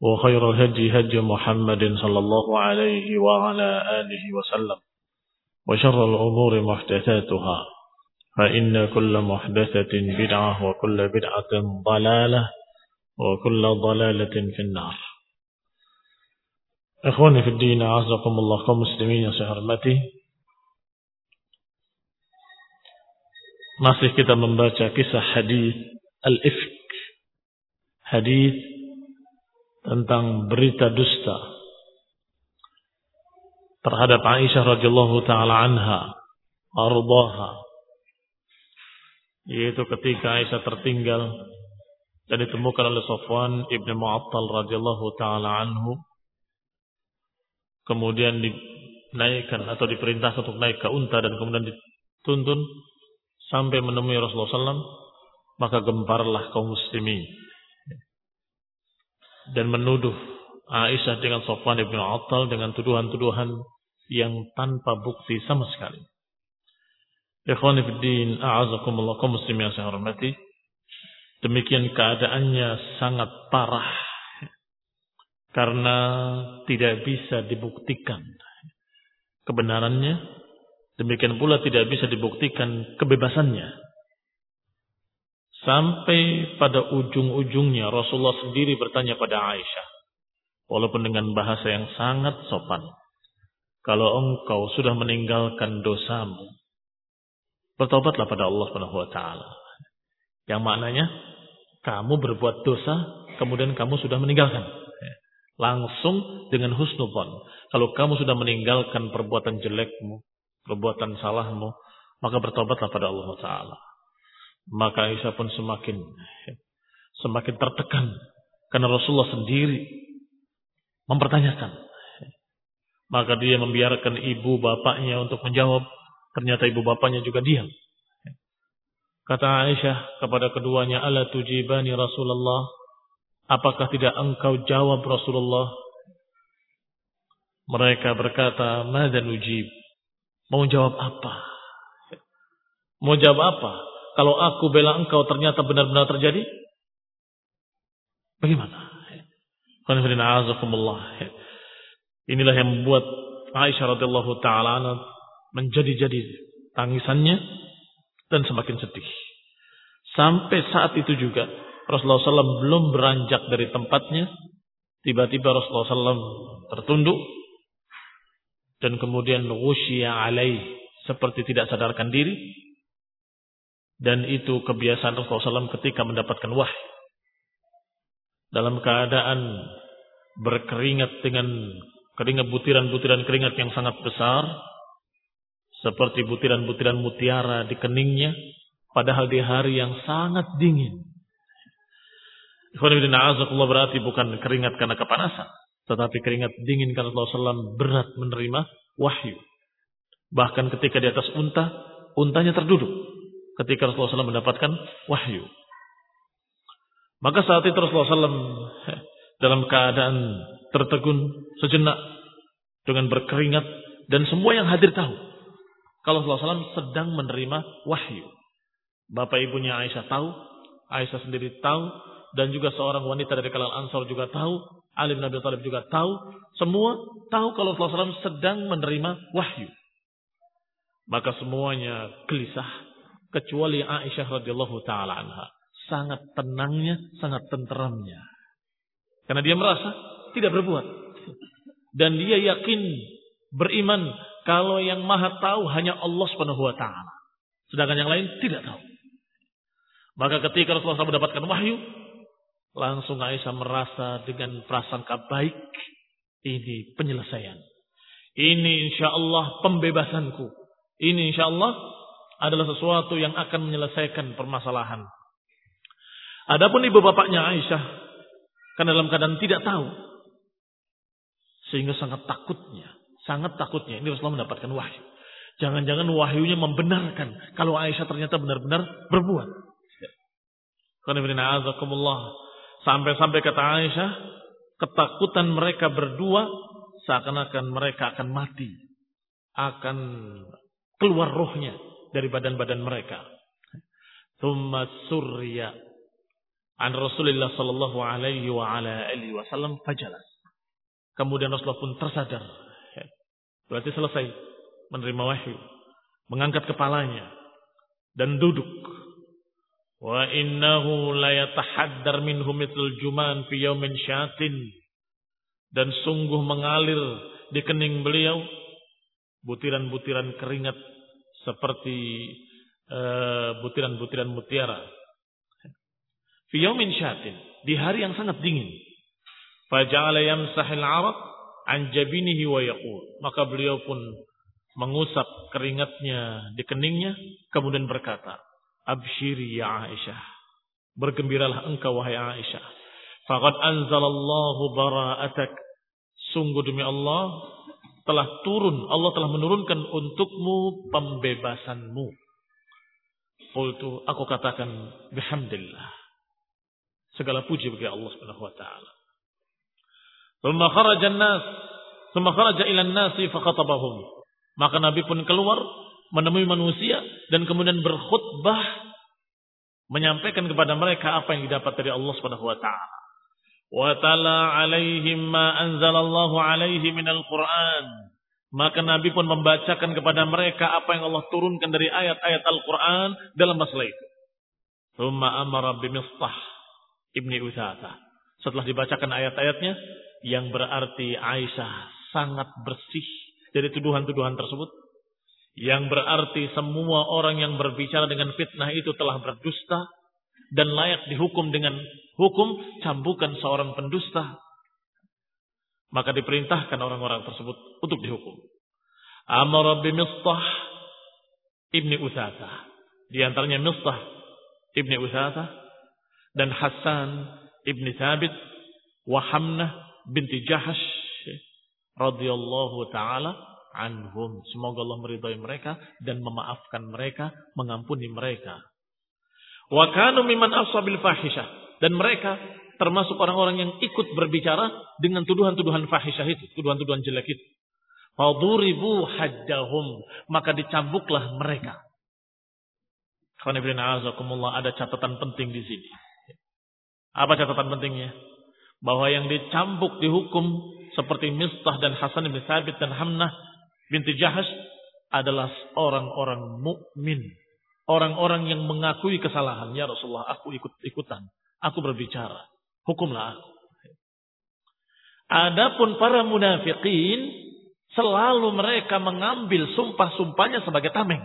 وخير الهدي هدي محمد صلى الله عليه وعلى آله وسلم وشر الأمور محدثاتها فإن كل محدثة بدعة وكل بدعة ضلالة وكل ضلالة في النار fi din, azakumullah kaum muslimin yang saya hormati. Masih kita membaca kisah hadis al-ifk. Hadis tentang berita dusta terhadap Aisyah radhiyallahu taala anha, ardaha. Yaitu ketika Aisyah tertinggal dan ditemukan oleh Safwan ibn Mu'attal radhiyallahu taala anhu kemudian dinaikkan atau diperintahkan untuk naik ke unta dan kemudian dituntun sampai menemui Rasulullah SAW, maka gemparlah kaum muslimin dan menuduh Aisyah dengan Sofwan ibn Attal dengan tuduhan-tuduhan yang tanpa bukti sama sekali. Ikhwani fiddin, a'azakumullah kaum muslimin yang saya hormati. Demikian keadaannya sangat parah karena tidak bisa dibuktikan kebenarannya, demikian pula tidak bisa dibuktikan kebebasannya. Sampai pada ujung-ujungnya Rasulullah sendiri bertanya pada Aisyah, walaupun dengan bahasa yang sangat sopan, kalau engkau sudah meninggalkan dosamu, bertobatlah pada Allah Subhanahu wa taala. Yang maknanya kamu berbuat dosa, kemudian kamu sudah meninggalkan. Langsung dengan husnubon. Kalau kamu sudah meninggalkan perbuatan jelekmu, perbuatan salahmu, maka bertobatlah pada Allah Ta'ala. Maka Aisyah pun semakin semakin tertekan. Karena Rasulullah sendiri mempertanyakan. Maka dia membiarkan ibu bapaknya untuk menjawab. Ternyata ibu bapaknya juga diam. Kata Aisyah kepada keduanya, Ala tujibani Rasulullah Apakah tidak engkau jawab Rasulullah? Mereka berkata, Madan ujib. Mau jawab apa? Mau jawab apa? Kalau aku bela engkau ternyata benar-benar terjadi? Bagaimana? Inilah yang membuat Aisyah radhiyallahu taala menjadi-jadi tangisannya dan semakin sedih. Sampai saat itu juga Rasulullah SAW belum beranjak dari tempatnya. Tiba-tiba Rasulullah SAW tertunduk. Dan kemudian wusya alaih. Seperti tidak sadarkan diri. Dan itu kebiasaan Rasulullah SAW ketika mendapatkan wahyu. Dalam keadaan berkeringat dengan keringat butiran-butiran keringat yang sangat besar. Seperti butiran-butiran mutiara di keningnya. Padahal di hari yang sangat dingin. Ikhwanibidina berarti bukan keringat karena kepanasan. Tetapi keringat dingin karena Rasulullah SAW berat menerima wahyu. Bahkan ketika di atas unta, untanya terduduk. Ketika Rasulullah SAW mendapatkan wahyu. Maka saat itu Rasulullah SAW dalam keadaan tertegun sejenak dengan berkeringat dan semua yang hadir tahu kalau Rasulullah SAW sedang menerima wahyu. Bapak ibunya Aisyah tahu, Aisyah sendiri tahu, dan juga seorang wanita dari kalangan Ansar juga tahu, Ali bin Abi Thalib juga tahu, semua tahu kalau Rasulullah SAW sedang menerima wahyu. Maka semuanya gelisah kecuali Aisyah radhiyallahu taala anha. Sangat tenangnya, sangat tenteramnya. Karena dia merasa tidak berbuat. Dan dia yakin beriman kalau yang maha tahu hanya Allah subhanahu wa ta'ala. Sedangkan yang lain tidak tahu. Maka ketika Rasulullah SAW mendapatkan wahyu, langsung Aisyah merasa dengan prasangka baik, ini penyelesaian. Ini insya Allah pembebasanku. Ini insya Allah adalah sesuatu yang akan menyelesaikan permasalahan. Adapun ibu bapaknya Aisyah, kan dalam keadaan tidak tahu. Sehingga sangat takutnya. Sangat takutnya. Ini Rasulullah mendapatkan wahyu. Jangan-jangan wahyunya membenarkan. Kalau Aisyah ternyata benar-benar berbuat. Sampai-sampai kata Aisyah, ketakutan mereka berdua seakan-akan mereka akan mati. Akan keluar rohnya dari badan-badan mereka. Thumma surya an Rasulullah sallallahu alaihi wa ala alihi wasallam fajalas. Kemudian Rasulullah pun tersadar. Berarti selesai menerima wahyu, mengangkat kepalanya dan duduk. Wa innahu la yatahaddar minhu mithl juman fi yaumin syatin dan sungguh mengalir di kening beliau butiran-butiran keringat seperti eh, butiran-butiran uh, mutiara. Fiyaumin syatin, di hari yang sangat dingin. Faja'ala yamsahil araq an wa yaqul. Maka beliau pun mengusap keringatnya di keningnya kemudian berkata, "Abshiri ya Aisyah." Bergembiralah engkau wahai Aisyah. Faqad anzalallahu bara'atak. Sungguh demi Allah, telah turun, Allah telah menurunkan untukmu pembebasanmu. Qultu, aku katakan bihamdillah. Segala puji bagi Allah Subhanahu wa taala. Thumma kharaja an-nas, thumma kharaja ila fakhatabahum. Maka Nabi pun keluar menemui manusia dan kemudian berkhutbah menyampaikan kepada mereka apa yang didapat dari Allah Subhanahu wa taala wa tala alaihim ma anzalallahu alaihi minal Qur'an. Maka Nabi pun membacakan kepada mereka apa yang Allah turunkan dari ayat-ayat Al-Quran dalam masalah itu. Thumma amara bimistah ibni Uthata. Setelah dibacakan ayat-ayatnya, yang berarti Aisyah sangat bersih dari tuduhan-tuduhan tersebut. Yang berarti semua orang yang berbicara dengan fitnah itu telah berdusta dan layak dihukum dengan hukum cambukan seorang pendusta. Maka diperintahkan orang-orang tersebut untuk dihukum. Amar bi Mistah ibni Usata. Di antaranya Mistah ibni Usata dan Hasan ibni Thabit wa Hamnah binti Jahash radhiyallahu taala anhum. Semoga Allah meridai mereka dan memaafkan mereka, mengampuni mereka. Wa kanu mimman asabil fahisyah. Dan mereka termasuk orang-orang yang ikut berbicara dengan tuduhan-tuduhan fahisyah itu, tuduhan-tuduhan jelek itu. Faduribu haddahum, maka dicambuklah mereka. ada catatan penting di sini. Apa catatan pentingnya? Bahwa yang dicambuk dihukum seperti Mistah dan Hasan bin Sabit dan Hamnah binti Jahash adalah orang-orang mukmin Orang-orang yang mengakui kesalahan. Ya Rasulullah, aku ikut-ikutan. Aku berbicara. Hukumlah aku. Adapun para munafikin selalu mereka mengambil sumpah-sumpahnya sebagai tameng.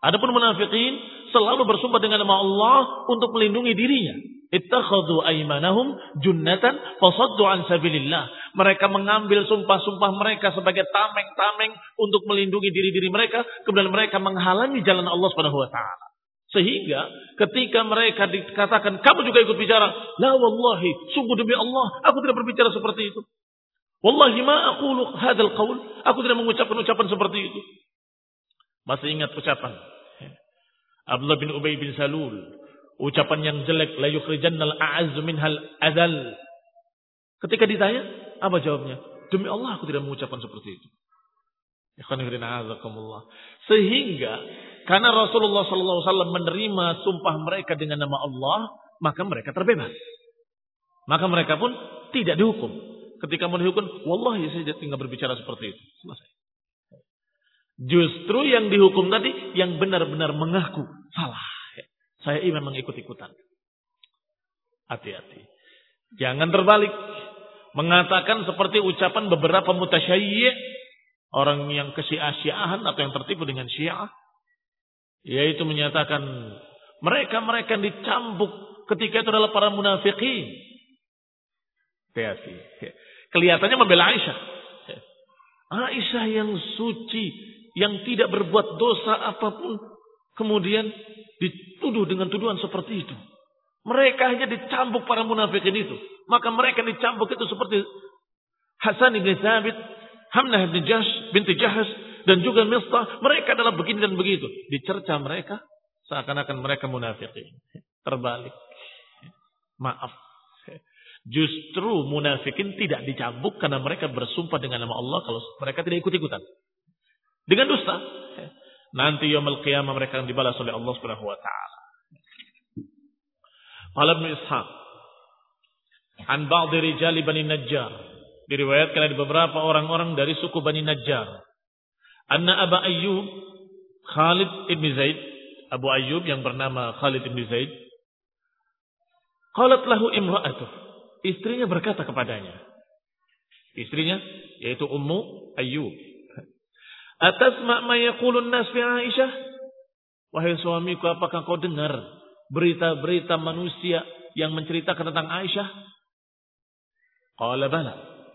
Adapun munafikin selalu bersumpah dengan nama Allah untuk melindungi dirinya. Ittakhadhu aymanahum junnatan fasaddu an sabilillah. Mereka mengambil sumpah-sumpah mereka sebagai tameng-tameng untuk melindungi diri-diri mereka, kemudian mereka menghalangi jalan Allah Subhanahu wa taala. Sehingga ketika mereka dikatakan kamu juga ikut bicara, la wallahi, sungguh demi Allah, aku tidak berbicara seperti itu. Wallahi ma aqulu hadzal qaul, aku tidak mengucapkan ucapan seperti itu. Masih ingat ucapan Abdullah bin Ubay bin Salul, ucapan yang jelek la yukhrijannal a'azzu minhal adal. Ketika ditanya, apa jawabnya? Demi Allah aku tidak mengucapkan seperti itu. Sehingga karena Rasulullah SAW menerima sumpah mereka dengan nama Allah, maka mereka terbebas. Maka mereka pun tidak dihukum. Ketika mau dihukum, wallahi saya tinggal berbicara seperti itu. Selesai. Justru yang dihukum tadi yang benar-benar mengaku salah. Saya ini memang ikut-ikutan. Hati-hati. Jangan terbalik. Mengatakan seperti ucapan beberapa mutasyayyi' orang yang kesia-siaan atau yang tertipu dengan syiah yaitu menyatakan mereka-mereka dicambuk ketika itu adalah para munafikin hati kelihatannya membela Aisyah Aisyah yang suci yang tidak berbuat dosa apa pun kemudian dituduh dengan tuduhan seperti itu mereka hanya dicambuk para munafikin itu maka mereka dicambuk itu seperti Hasan bin Thabit Hamnah bin Jahsh, binti Jahsh dan juga Mistah, mereka adalah begini dan begitu. Dicerca mereka seakan-akan mereka munafikin. Terbalik. Maaf. Justru munafikin tidak dicambuk karena mereka bersumpah dengan nama Allah kalau mereka tidak ikut-ikutan. Dengan dusta. Nanti yaumul qiyamah mereka akan dibalas oleh Allah Subhanahu wa taala. Qala Ibnu Ishaq an ba'd rijali Bani Najjar Diriwayatkan ada beberapa orang-orang dari suku Bani Najjar. Anna Aba Ayyub Khalid ibn Zaid, Abu Ayyub yang bernama Khalid ibn Zaid, qalat lahu imra'atuh. Istrinya berkata kepadanya. Istrinya yaitu Ummu Ayyub. Atasma ma yaqulun nas fi Aisyah? Wahai suamiku, apakah kau dengar berita-berita manusia yang menceritakan tentang Aisyah? Qala bala.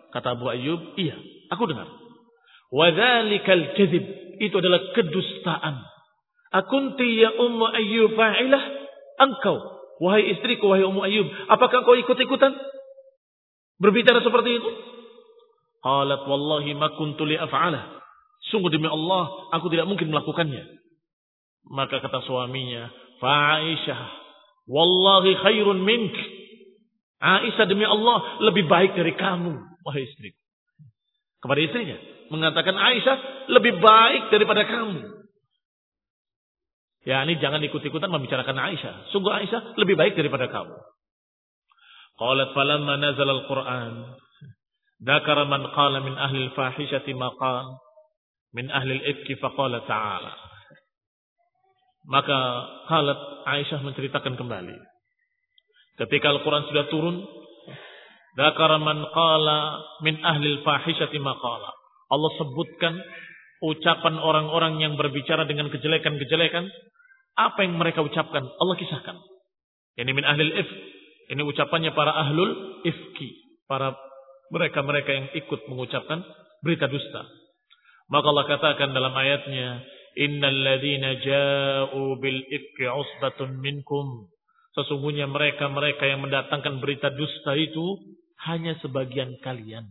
Kata Abu Ayyub, iya, aku dengar. Wadhalikal kadhib. Itu adalah kedustaan. Akunti ya Ummu Ayyub fa'ilah? Engkau, wahai istriku, wahai Ummu Ayyub. Apakah kau ikut-ikutan? Berbicara seperti itu? Qalat wallahi ma kuntu li af'alah. Sungguh demi Allah, aku tidak mungkin melakukannya. Maka kata suaminya, Fa'aisyah, wallahi khairun mink. Aisyah demi Allah lebih baik dari kamu wahai istri. Kepada istrinya. Mengatakan Aisyah lebih baik daripada kamu. Ya ini jangan ikut-ikutan membicarakan Aisyah. Sungguh Aisyah lebih baik daripada kamu. Qalat falamma nazal al-Quran. Dakara man qala min ahli al-fahishati maqal. Min ahli al-ifki faqala ta'ala. Maka Khalat Aisyah menceritakan kembali. Ketika Al-Quran sudah turun, Dakar man qala min ahli fahishati maqala. Allah sebutkan ucapan orang-orang yang berbicara dengan kejelekan-kejelekan. Apa yang mereka ucapkan? Allah kisahkan. Ini min ahli if. Ini ucapannya para ahlul ifki. Para mereka-mereka yang ikut mengucapkan berita dusta. Maka Allah katakan dalam ayatnya, Innal ladhina ja'u bil ifki usbatun minkum. Sesungguhnya mereka-mereka yang mendatangkan berita dusta itu hanya sebagian kalian.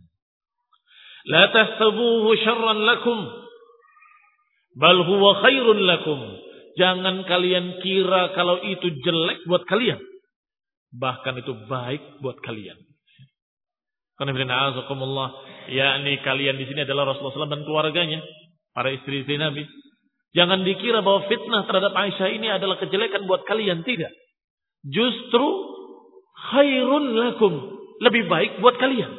La tahsabuhu syarran lakum bal huwa khairun lakum. Jangan kalian kira kalau itu jelek buat kalian. Bahkan itu baik buat kalian. Azakumullah, yakni kalian di sini adalah Rasulullah SAW dan keluarganya, para istri-istri Nabi. Jangan dikira bahwa fitnah terhadap Aisyah ini adalah kejelekan buat kalian, tidak. Justru khairun lakum, lebih baik buat kalian.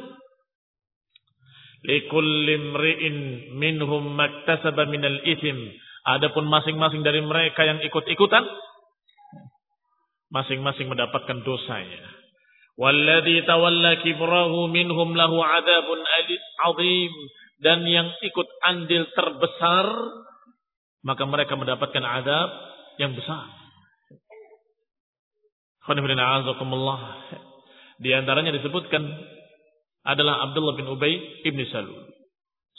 Likulli mri'in minhum maktasaba minal ithim. Adapun masing-masing dari mereka yang ikut-ikutan masing-masing mendapatkan dosanya. Walladhi tawalla kibrahu minhum lahu adabun azim dan yang ikut andil terbesar maka mereka mendapatkan adab yang besar. Di antaranya disebutkan adalah Abdullah bin Ubay ibn Salul.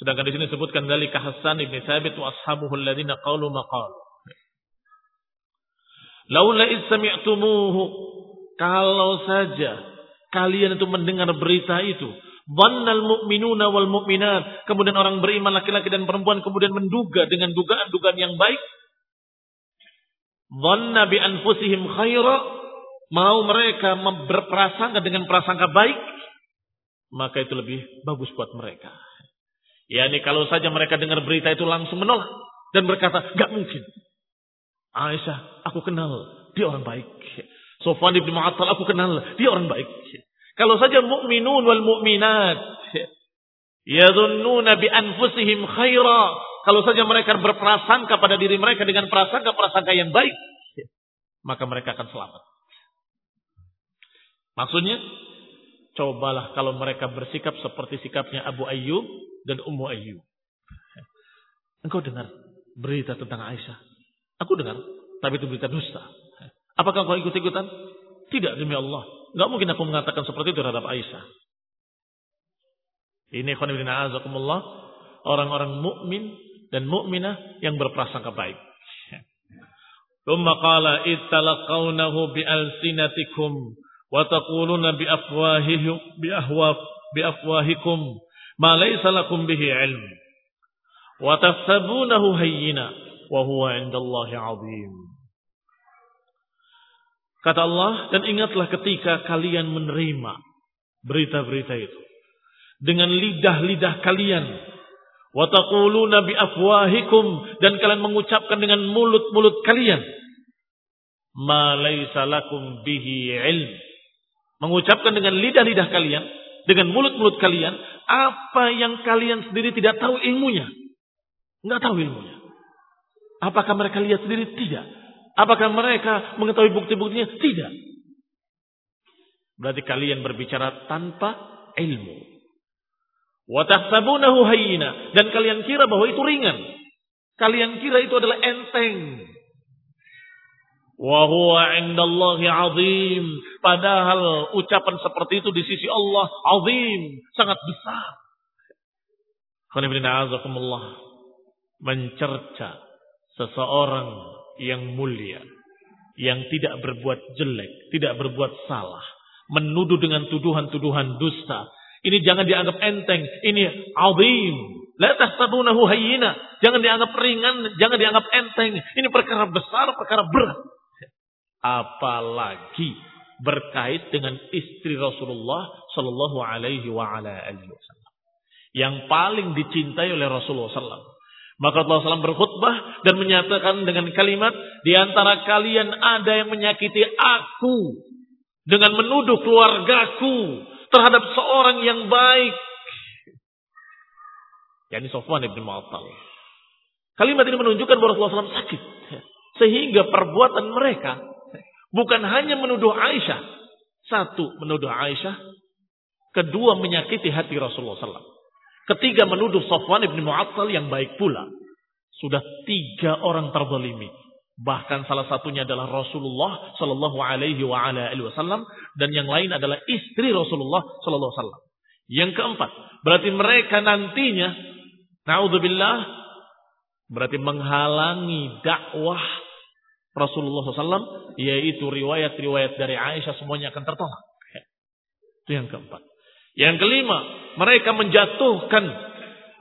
Sedangkan di sini disebutkan dari Hasan ibn Sabit wa ashabuhu alladziina qalu maqal. Laula istami'tumuhu. Kalau saja kalian itu mendengar berita itu, dhannal mu'minuna wal mu'minat, kemudian orang beriman laki-laki dan perempuan kemudian menduga dengan dugaan-dugaan yang baik, dhanna bi anfusihim khaira, mau mereka berprasangka dengan prasangka baik, maka itu lebih bagus buat mereka. Ya ini kalau saja mereka dengar berita itu langsung menolak dan berkata, gak mungkin. Aisyah, aku kenal, dia orang baik. Sofwan ibn Mu'attal, aku kenal, dia orang baik. Kalau saja mukminun wal mukminat yadhunnuna bi anfusihim khaira, kalau saja mereka berprasangka pada diri mereka dengan prasangka-prasangka yang baik, maka mereka akan selamat. Maksudnya, cobalah kalau mereka bersikap seperti sikapnya Abu Ayyub dan Ummu Ayyub. Engkau dengar berita tentang Aisyah. Aku dengar, tapi itu berita dusta. Apakah kau ikut-ikutan? Tidak demi Allah. Gak mungkin aku mengatakan seperti itu terhadap Aisyah. Ini khonibina azakumullah. Orang-orang mukmin dan mukminah yang berprasangka baik. Thumma qala ittalaqawnahu bi'alsinatikum wa taquluna biafwahihim biahwa biafwahikum ma laysa lakum bihi ilm wa tahsabunahu hayyina wa huwa 'indallahi 'azim. Kata Allah, dan ingatlah ketika kalian menerima berita-berita itu. Dengan lidah-lidah kalian. Wa taquluna bi afwahikum dan kalian mengucapkan dengan mulut-mulut kalian. Ma bihi ilm. Mengucapkan dengan lidah-lidah kalian dengan mulut-mulut kalian apa yang kalian sendiri tidak tahu ilmunya. Enggak tahu ilmunya. Apakah mereka lihat sendiri? Tidak. Apakah mereka mengetahui bukti-buktinya? Tidak. Berarti kalian berbicara tanpa ilmu. Watahsabunahu hayyina dan kalian kira bahwa itu ringan. Kalian kira itu adalah enteng. 'indallahi 'azim. Padahal ucapan seperti itu di sisi Allah azim, sangat besar. Mencerca seseorang yang mulia, yang tidak berbuat jelek, tidak berbuat salah, menuduh dengan tuduhan-tuduhan dusta. Ini jangan dianggap enteng, ini azim. Hayyina. Jangan dianggap ringan, jangan dianggap enteng. Ini perkara besar, perkara berat. Apalagi berkait dengan istri Rasulullah sallallahu alaihi wa ala alihi wasallam. Yang paling dicintai oleh Rasulullah maka Allah SAW berkhutbah dan menyatakan dengan kalimat, di antara kalian ada yang menyakiti aku dengan menuduh keluargaku terhadap seorang yang baik. Yani Sofwan ibn Mu'attal. Kalimat ini menunjukkan bahwa Rasulullah SAW sakit. Sehingga perbuatan mereka bukan hanya menuduh Aisyah. Satu, menuduh Aisyah. Kedua, menyakiti hati Rasulullah SAW. Ketiga menuduh Sofwan ibn Mu'attal yang baik pula. Sudah tiga orang terzalimi. Bahkan salah satunya adalah Rasulullah Sallallahu Alaihi Wasallam dan yang lain adalah istri Rasulullah Sallallahu Alaihi. Yang keempat, berarti mereka nantinya, naudzubillah, berarti menghalangi dakwah Rasulullah SAW, yaitu riwayat-riwayat dari Aisyah semuanya akan tertolak. Itu yang keempat. Yang kelima, mereka menjatuhkan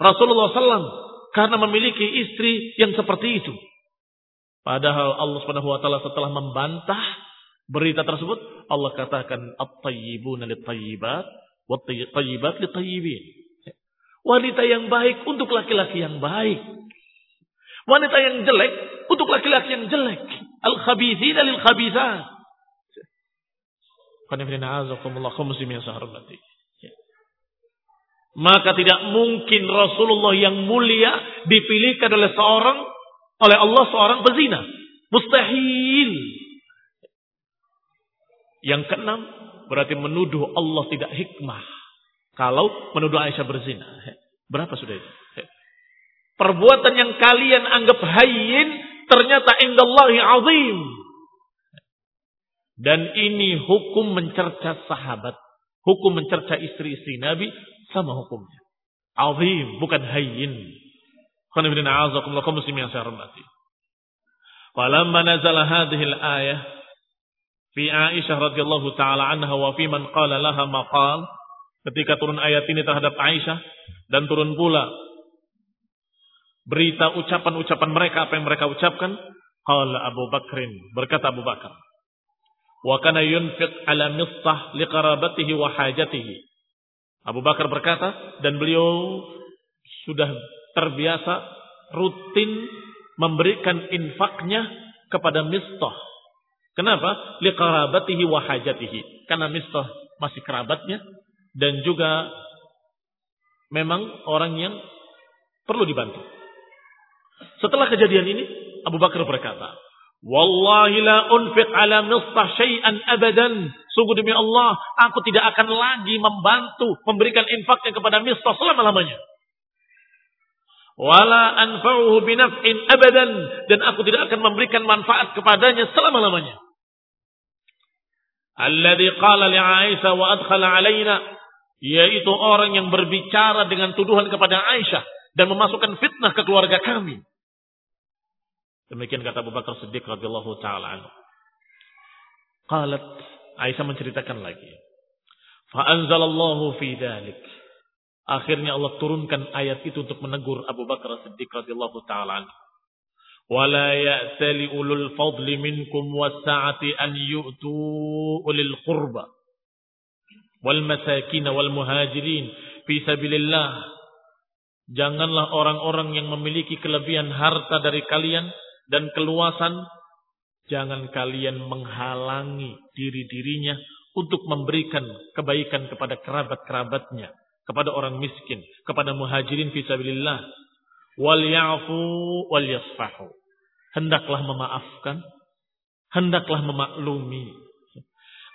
Rasulullah SAW karena memiliki istri yang seperti itu. Padahal Allah Subhanahu wa taala setelah membantah berita tersebut, Allah katakan at-tayyibuna lit-tayyibat wat-tayyibat lit-tayyibin. Wanita yang baik untuk laki-laki yang baik. Wanita yang jelek untuk laki-laki yang jelek. Al-khabithina lil-khabithat. Qanifina azakumullah muslimin saharbati. Maka tidak mungkin Rasulullah yang mulia dipilihkan oleh seorang oleh Allah seorang pezina. Mustahil. Yang keenam berarti menuduh Allah tidak hikmah. Kalau menuduh Aisyah berzina. Berapa sudah itu? Perbuatan yang kalian anggap hayyin ternyata indallahi azim. Dan ini hukum mencerca sahabat. Hukum mencerca istri-istri Nabi sama hukumnya. Azim, bukan hayyin. Khonibina a'azakumullah kaum muslimin yang saya hormati. Falamma nazala hadhihi al-ayah fi Aisyah radhiyallahu taala anha wa fi man qala laha maqal ketika turun ayat ini terhadap Aisyah dan turun pula berita ucapan-ucapan mereka apa yang mereka ucapkan qala Abu Bakrin berkata Abu Bakar wa kana yunfiq ala mistah liqarabatihi wa hajatihi Abu Bakar berkata dan beliau sudah terbiasa rutin memberikan infaknya kepada mistah. Kenapa? Liqarabatihi wa hajatihi. Karena mistah masih kerabatnya dan juga memang orang yang perlu dibantu. Setelah kejadian ini, Abu Bakar berkata, Wallahi la unfiq ala mistah syai'an abadan. Sungguh demi Allah, aku tidak akan lagi membantu, memberikan infaknya kepada mistah selama-lamanya. Wala anfa'uhu binaf'in abadan. Dan aku tidak akan memberikan manfaat kepadanya selama-lamanya. Alladhi qala li Aisyah wa adkhala alaina. Yaitu orang yang berbicara dengan tuduhan kepada Aisyah. Dan memasukkan fitnah ke keluarga kami. Demikian kata Abu Bakar Siddiq radhiyallahu taala anhu. Qalat Aisyah menceritakan lagi. Fa anzalallahu fi dzalik. Akhirnya Allah turunkan ayat itu untuk menegur Abu Bakar Siddiq radhiyallahu taala anhu. ولا يأتل أولو الفضل منكم والسعة أن يؤتوا أولي القربى والمساكين والمهاجرين في سبيل الله Janganlah orang-orang yang memiliki kelebihan harta dari kalian dan keluasan, jangan kalian menghalangi diri-dirinya untuk memberikan kebaikan kepada kerabat-kerabatnya, kepada orang miskin, kepada muhajirin fisabilillah. Wal ya'fu wal yasfahu. Hendaklah memaafkan, hendaklah memaklumi.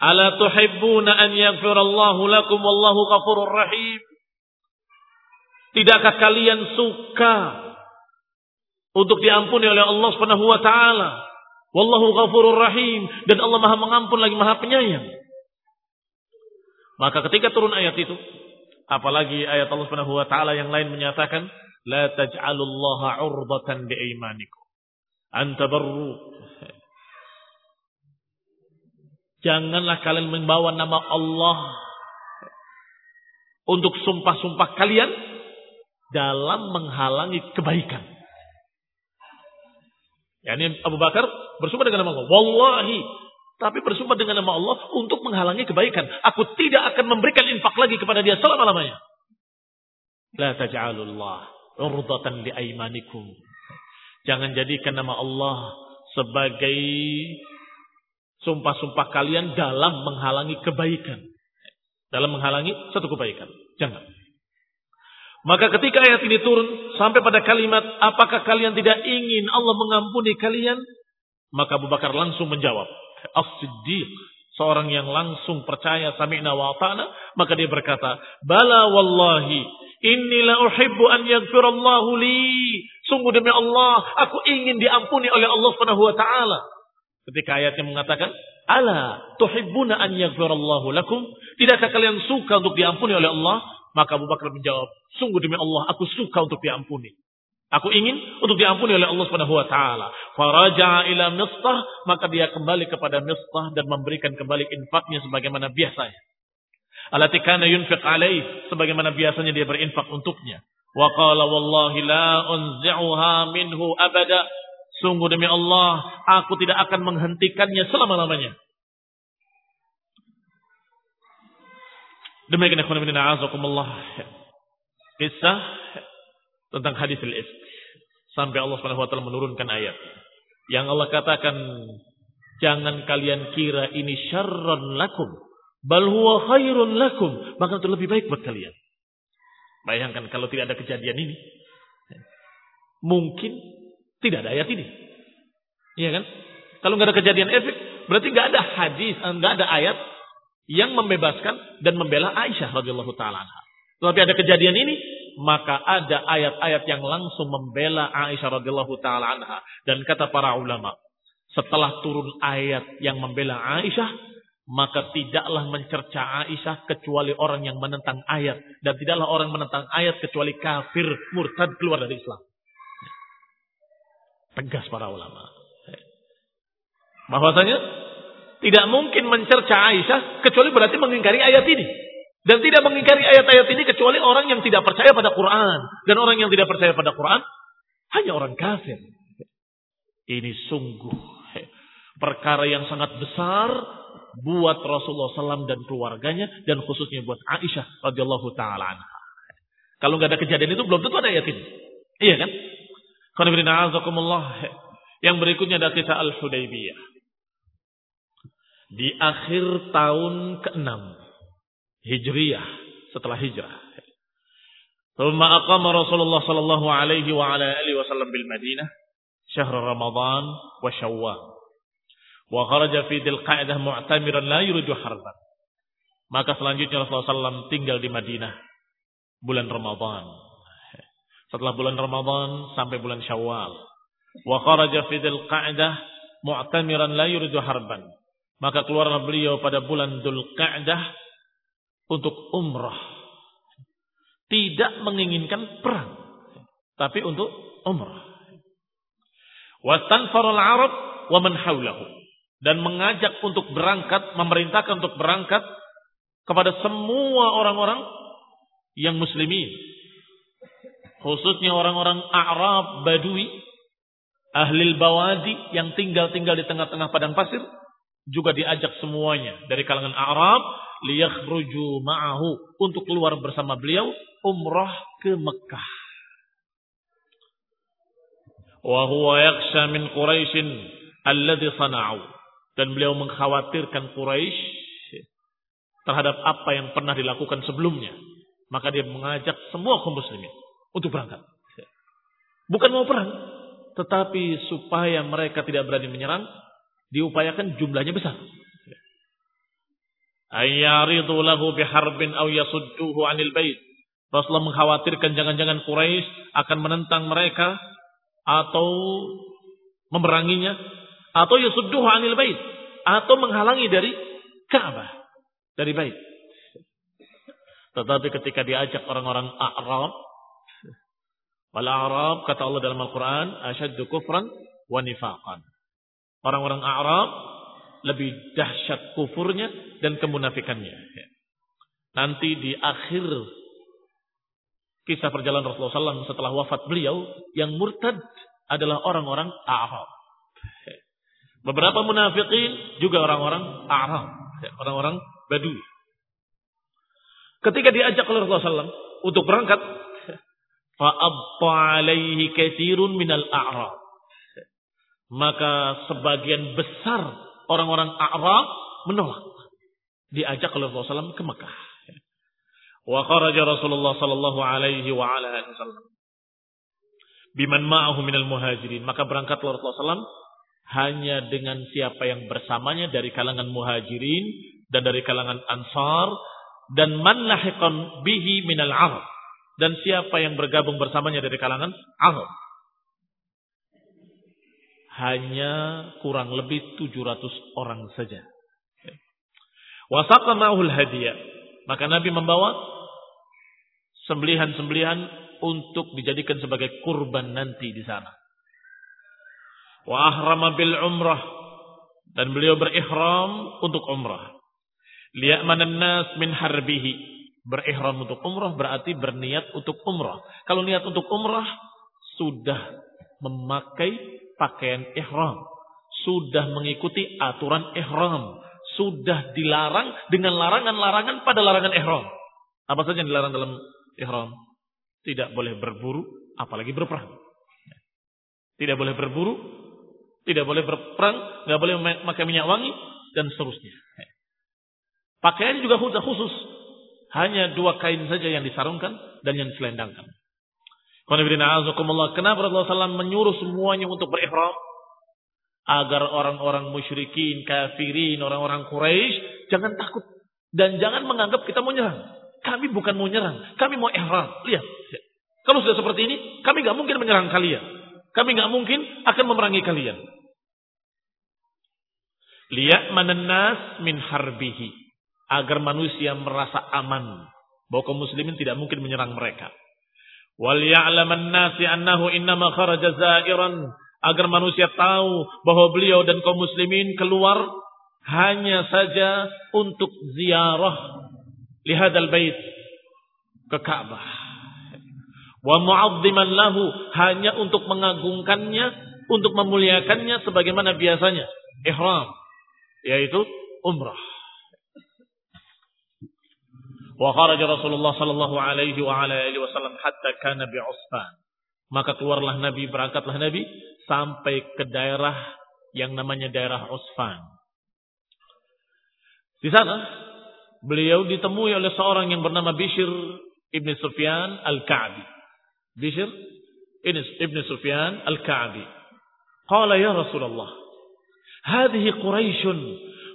Ala tuhibbuna an yaghfirallahu lakum wallahu ghafurur rahim. Tidakkah kalian suka untuk diampuni oleh Allah Subhanahu wa taala. Wallahu ghafurur rahim dan Allah Maha mengampun lagi Maha penyayang. Maka ketika turun ayat itu, apalagi ayat Allah Subhanahu wa taala yang lain menyatakan, la taj'alullaha 'urdatan biaimanikum. Antabarru. Janganlah kalian membawa nama Allah untuk sumpah-sumpah kalian dalam menghalangi kebaikan. Ya, ini Abu Bakar bersumpah dengan nama Allah. Wallahi. Tapi bersumpah dengan nama Allah untuk menghalangi kebaikan. Aku tidak akan memberikan infak lagi kepada dia selama-lamanya. La taj'alullah urdatan aimanikum. Jangan jadikan nama Allah sebagai sumpah-sumpah kalian dalam menghalangi kebaikan. Dalam menghalangi satu kebaikan. Jangan. Maka ketika ayat ini turun sampai pada kalimat apakah kalian tidak ingin Allah mengampuni kalian? Maka Abu Bakar langsung menjawab, As-Siddiq, seorang yang langsung percaya sami'na wa maka dia berkata, "Bala wallahi, inni la uhibbu an yaghfirallahu li." Sungguh demi Allah, aku ingin diampuni oleh Allah Subhanahu wa taala. Ketika ayatnya mengatakan, "Ala tuhibbuna an yaghfirallahu lakum?" Tidakkah kalian suka untuk diampuni oleh Allah? Maka Abu Bakar menjawab, sungguh demi Allah, aku suka untuk diampuni. Aku ingin untuk diampuni oleh Allah Subhanahu wa taala. Faraja ila Mistah, maka dia kembali kepada Mistah dan memberikan kembali infaknya sebagaimana biasanya. Alati kana yunfiq alaih sebagaimana biasanya dia berinfak untuknya. Wa qala wallahi la unzi'uha minhu abada. Sungguh demi Allah, aku tidak akan menghentikannya selama-lamanya. Demikian ikhwan bin a'azakumullah. Kisah tentang hadis al-ifk. Sampai Allah Subhanahu wa taala menurunkan ayat. Yang Allah katakan, jangan kalian kira ini syarran lakum, bal huwa khairun lakum, maka itu lebih baik buat kalian. Bayangkan kalau tidak ada kejadian ini, mungkin tidak ada ayat ini. Iya kan? Kalau nggak ada kejadian efek, berarti nggak ada hadis, nggak ada ayat yang membebaskan dan membela Aisyah radhiyallahu taala Tapi ada kejadian ini, maka ada ayat-ayat yang langsung membela Aisyah radhiyallahu taala anha dan kata para ulama, setelah turun ayat yang membela Aisyah, maka tidaklah mencerca Aisyah kecuali orang yang menentang ayat dan tidaklah orang menentang ayat kecuali kafir murtad keluar dari Islam. Tegas para ulama. Bahwasanya tidak mungkin mencerca Aisyah kecuali berarti mengingkari ayat ini. Dan tidak mengingkari ayat-ayat ini kecuali orang yang tidak percaya pada Quran. Dan orang yang tidak percaya pada Quran hanya orang kafir. Ini sungguh perkara yang sangat besar buat Rasulullah SAW dan keluarganya dan khususnya buat Aisyah radhiyallahu taala. Kalau nggak ada kejadian itu belum tentu ada ayat ini. Iya kan? Yang berikutnya ada kisah Al-Hudaybiyah di akhir tahun ke-6 Hijriyah setelah hijrah. Thumma aqama Rasulullah sallallahu alaihi wa ala alihi wasallam bil Madinah syahr Ramadan wa Syawal. Wa kharaja fi dil Qa'dah mu'tamiran la yuridu harban. Maka selanjutnya Rasulullah SAW tinggal di Madinah bulan Ramadan. Setelah bulan Ramadan sampai bulan Syawal. Wa kharaja fi dil Qa'dah mu'tamiran la yuridu harban maka keluarlah beliau pada bulan Qa'dah untuk umrah. Tidak menginginkan perang, tapi untuk umrah. Wastanfarul Arab wa man haulahu dan mengajak untuk berangkat, memerintahkan untuk berangkat kepada semua orang-orang yang muslimin. Khususnya orang-orang Arab Badui, ahli bawadi yang tinggal-tinggal di tengah-tengah padang pasir juga diajak semuanya dari kalangan Arab liyakhruju ma'ahu untuk keluar bersama beliau umrah ke Mekah. Wa huwa yakhsha min Quraisy alladhi sana'u. Dan beliau mengkhawatirkan Quraisy terhadap apa yang pernah dilakukan sebelumnya. Maka dia mengajak semua kaum muslimin untuk berangkat. Bukan mau perang, tetapi supaya mereka tidak berani menyerang, diupayakan jumlahnya besar. Ayyaridu lahu biharbin aw yasudduhu anil bait. Rasulullah mengkhawatirkan jangan-jangan Quraisy akan menentang mereka atau memeranginya atau yasudduhu anil bait atau menghalangi dari Ka'bah dari bait. Tetapi ketika diajak orang-orang Arab, wal Arab kata Allah dalam Al-Qur'an asyaddu kufran wa nifaqan. Orang-orang Arab lebih dahsyat kufurnya dan kemunafikannya. Nanti di akhir kisah perjalanan Rasulullah SAW setelah wafat beliau, yang murtad adalah orang-orang Arab. Beberapa munafikin juga orang-orang Arab, orang-orang Badui. Ketika diajak oleh Rasulullah SAW untuk berangkat, fa'abta alaihi kathirun minal a'rab. Maka sebagian besar orang-orang Arab menolak. Diajak oleh Rasulullah SAW ke Mekah. Wa kharaja Rasulullah sallallahu alaihi wa ala alihi wasallam biman ma'ahu minal muhajirin. Maka berangkatlah Rasulullah SAW hanya dengan siapa yang bersamanya dari kalangan muhajirin dan dari kalangan ansar dan man lahiqan bihi minal arab dan siapa yang bergabung bersamanya dari kalangan arab hanya kurang lebih 700 orang saja. Wasaqa ma'ul hadiah. Maka Nabi membawa sembelihan-sembelihan untuk dijadikan sebagai kurban nanti di sana. Wa ahrama bil umrah dan beliau berihram untuk umrah. Liya'manan nas min harbihi. Berihram untuk umrah berarti berniat untuk umrah. Kalau niat untuk umrah sudah memakai pakaian ihram, sudah mengikuti aturan ihram, sudah dilarang dengan larangan-larangan pada larangan ihram. Apa saja yang dilarang dalam ihram? Tidak boleh berburu, apalagi berperang. Tidak boleh berburu, tidak boleh berperang, nggak boleh memakai minyak wangi, dan seterusnya. Pakaian juga khusus. Hanya dua kain saja yang disarungkan dan yang diselendangkan. Kenapa Rasulullah SAW menyuruh semuanya untuk berihram? Agar orang-orang musyrikin, kafirin, orang-orang Quraisy jangan takut. Dan jangan menganggap kita mau nyerang. Kami bukan mau nyerang. Kami mau ihram. Lihat. Kalau sudah seperti ini, kami nggak mungkin menyerang kalian. Kami nggak mungkin akan memerangi kalian. Lihat mananas min harbihi. Agar manusia merasa aman. Bahwa kaum muslimin tidak mungkin menyerang mereka. Wal ya'laman nasi annahu innama kharaja za'iran agar manusia tahu bahwa beliau dan kaum muslimin keluar hanya saja untuk ziarah lihadal bait ke Ka'bah. Wa mu'azziman lahu hanya untuk mengagungkannya, untuk memuliakannya sebagaimana biasanya ihram yaitu umrah. Kharaja Rasulullah sallallahu alaihi wa ala alihi wasallam hatta kana bi Usfan. Maka keluarlah Nabi, berangkatlah Nabi sampai ke daerah yang namanya daerah Usfan. Di sana beliau ditemui oleh seorang yang bernama Bishr ibn Sufyan al-Ka'bi. Bishr ibn Sufyan al-Ka'bi. Qala ya Rasulullah, hadhihi Quraisy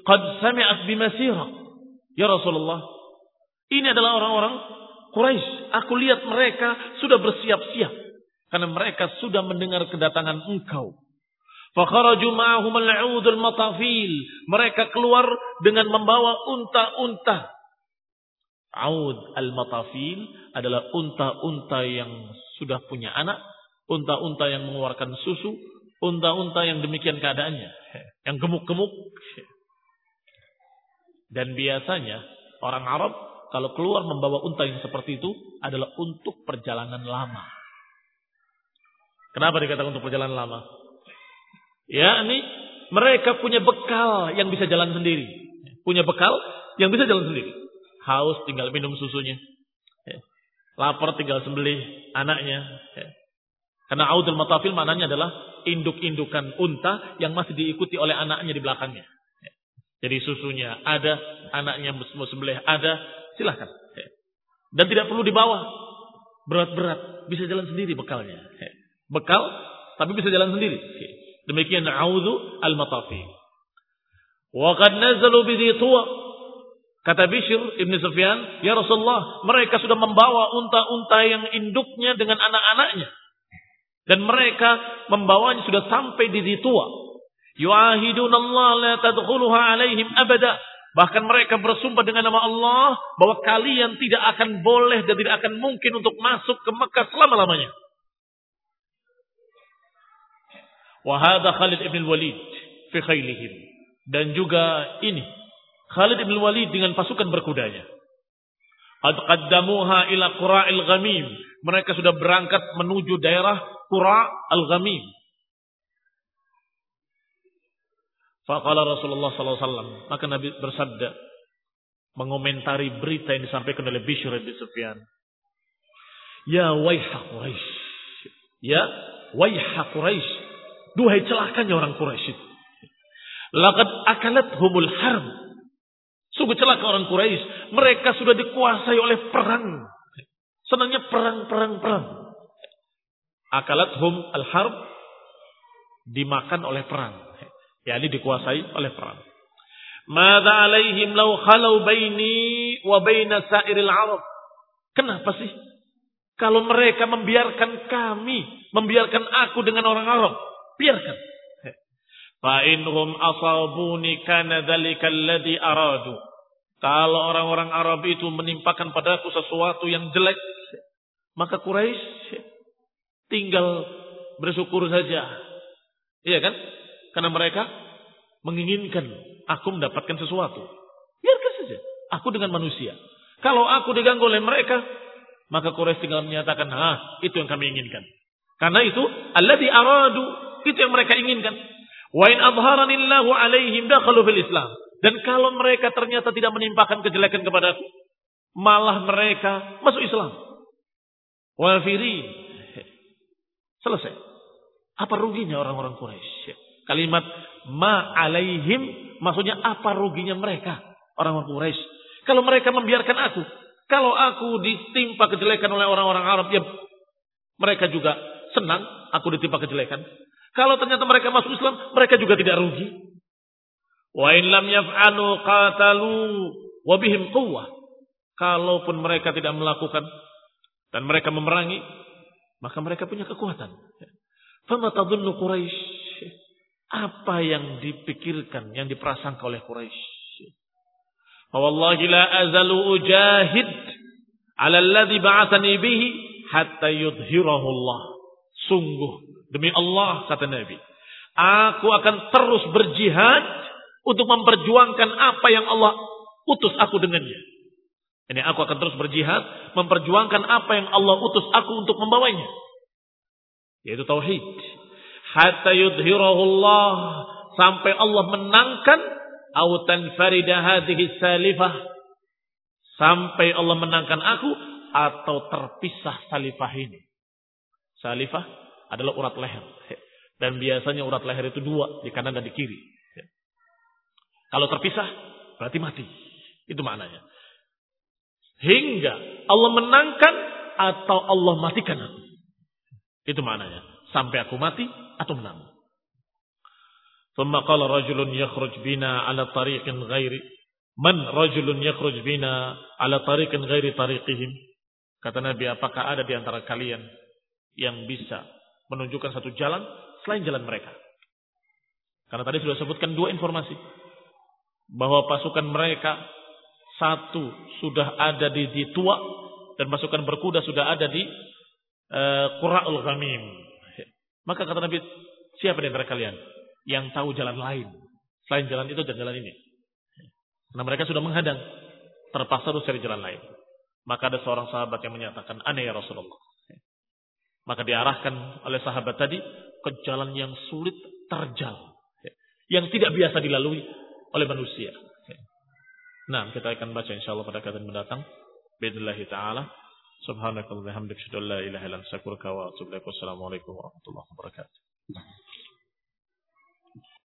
qad sami'at bimasirah. Ya Rasulullah, ini adalah orang-orang Quraisy. Aku lihat mereka sudah bersiap-siap karena mereka sudah mendengar kedatangan engkau. Fakharaju ma'ahum al matafil. Mereka keluar dengan membawa unta-unta. Aud al-matafil adalah unta-unta yang sudah punya anak, unta-unta yang mengeluarkan susu, unta-unta yang demikian keadaannya, yang gemuk-gemuk. Dan biasanya orang Arab kalau keluar membawa unta yang seperti itu adalah untuk perjalanan lama. Kenapa dikatakan untuk perjalanan lama? Ya, ini mereka punya bekal yang bisa jalan sendiri. Punya bekal yang bisa jalan sendiri. Haus tinggal minum susunya. Ya. Lapar tinggal sembelih anaknya. Ya. Karena audul matafil maknanya adalah induk-indukan unta yang masih diikuti oleh anaknya di belakangnya. Ya. Jadi susunya ada, anaknya sembelih ada, silahkan. Dan tidak perlu dibawa berat-berat, bisa jalan sendiri bekalnya. Bekal, tapi bisa jalan sendiri. Demikian a'udzu al-matafi. Wa qad nazalu bi Kata Bishr Ibn Sufyan, "Ya Rasulullah, mereka sudah membawa unta-unta yang induknya dengan anak-anaknya. Dan mereka membawanya sudah sampai di Zitua. Yu'ahidun Allah la tadkhuluha alaihim abada." Bahkan mereka bersumpah dengan nama Allah bahwa kalian tidak akan boleh dan tidak akan mungkin untuk masuk ke Mekah selama-lamanya. Wahada Khalid ibn Walid fi. Dan juga ini Khalid ibn Walid dengan pasukan berkudanya. Qad qaddamuha ila Qura'il Ghamim. Mereka sudah berangkat menuju daerah Qura' al-Ghamim. Faqala Rasulullah wasallam, maka Nabi bersabda mengomentari berita yang disampaikan oleh Bishr bin Sufyan. Ya waiha Quraisy. Ya waiha Quraisy. Duhai celakanya orang Quraisy itu. Akalat humul harb. Sungguh celaka orang Quraisy. Mereka sudah dikuasai oleh perang. Senangnya perang, perang, perang. Akalat hum al harb. Dimakan oleh perang. Ya, ini dikuasai oleh perang. Mada alaihim lau khalau baini wa baina sairil Arab. Kenapa sih? Kalau mereka membiarkan kami, membiarkan aku dengan orang Arab, Biarkan. Fa inhum asabuni kana dzalikal ladzi aradu. Kalau orang-orang Arab itu menimpakan padaku sesuatu yang jelek, maka Quraisy tinggal bersyukur saja. Iya kan? Karena mereka menginginkan aku mendapatkan sesuatu. Biarkan saja. Aku dengan manusia. Kalau aku diganggu oleh mereka, maka Quraisy tinggal menyatakan, "Ah, itu yang kami inginkan." Karena itu, alladzi aradu itu yang mereka inginkan. Wa in adharanillahu alaihim dakhalu fil Islam. Dan kalau mereka ternyata tidak menimpakan kejelekan kepadaku, malah mereka masuk Islam. Wafirin. Selesai. Apa ruginya orang-orang Quraisy? Kalimat ma alaihim maksudnya apa ruginya mereka orang-orang Quraisy? Kalau mereka membiarkan aku, kalau aku ditimpa kejelekan oleh orang-orang Arab, ya mereka juga senang aku ditimpa kejelekan. Kalau ternyata mereka masuk Islam, mereka juga tidak rugi. Wa in lam yaf'alu qatalu wa bihim quwwah. Kalaupun mereka tidak melakukan dan mereka memerangi, maka mereka punya kekuatan. Fama tadhunnu Quraisy? Apa yang dipikirkan, yang diprasangka oleh Quraisy? Wallahi la azalu ujahid ala alladhi ba'athani bihi hatta yudhhirahu Allah. Sungguh Demi Allah kata Nabi, aku akan terus berjihad untuk memperjuangkan apa yang Allah utus aku dengannya. Ini aku akan terus berjihad memperjuangkan apa yang Allah utus aku untuk membawanya. Yaitu tauhid. Hatta yudhirahu Allah sampai Allah menangkan au tanfarida hadhihi salifah sampai Allah menangkan aku atau terpisah salifah ini. Salifah adalah urat leher. Dan biasanya urat leher itu dua, di kanan dan di kiri. Kalau terpisah, berarti mati. Itu maknanya. Hingga Allah menangkan atau Allah matikan aku. Itu maknanya Sampai aku mati atau menang. ثم قال رجل يخرج بنا على طريق غير من رجل يخرج بنا على طريق غير طريقهم kata Nabi apakah ada di antara kalian yang bisa menunjukkan satu jalan selain jalan mereka karena tadi sudah sebutkan dua informasi bahwa pasukan mereka satu sudah ada di, di tua dan pasukan berkuda sudah ada di uh, Qura'ul Ghamim maka kata Nabi siapa di antara kalian yang tahu jalan lain. Selain jalan itu dan jalan ini. Karena mereka sudah menghadang. Terpaksa harus cari jalan lain. Maka ada seorang sahabat yang menyatakan, aneh ya Rasulullah. Maka diarahkan oleh sahabat tadi ke jalan yang sulit terjal. Yang tidak biasa dilalui oleh manusia. Nah, kita akan baca insya Allah pada kata mendatang. Bismillahirrahmanirrahim. سبحانك اللهم وبحمدك أشهد أن لا إله إلا أنت أستغفرك وأتوب إليك والسلام عليكم ورحمة الله وبركاته.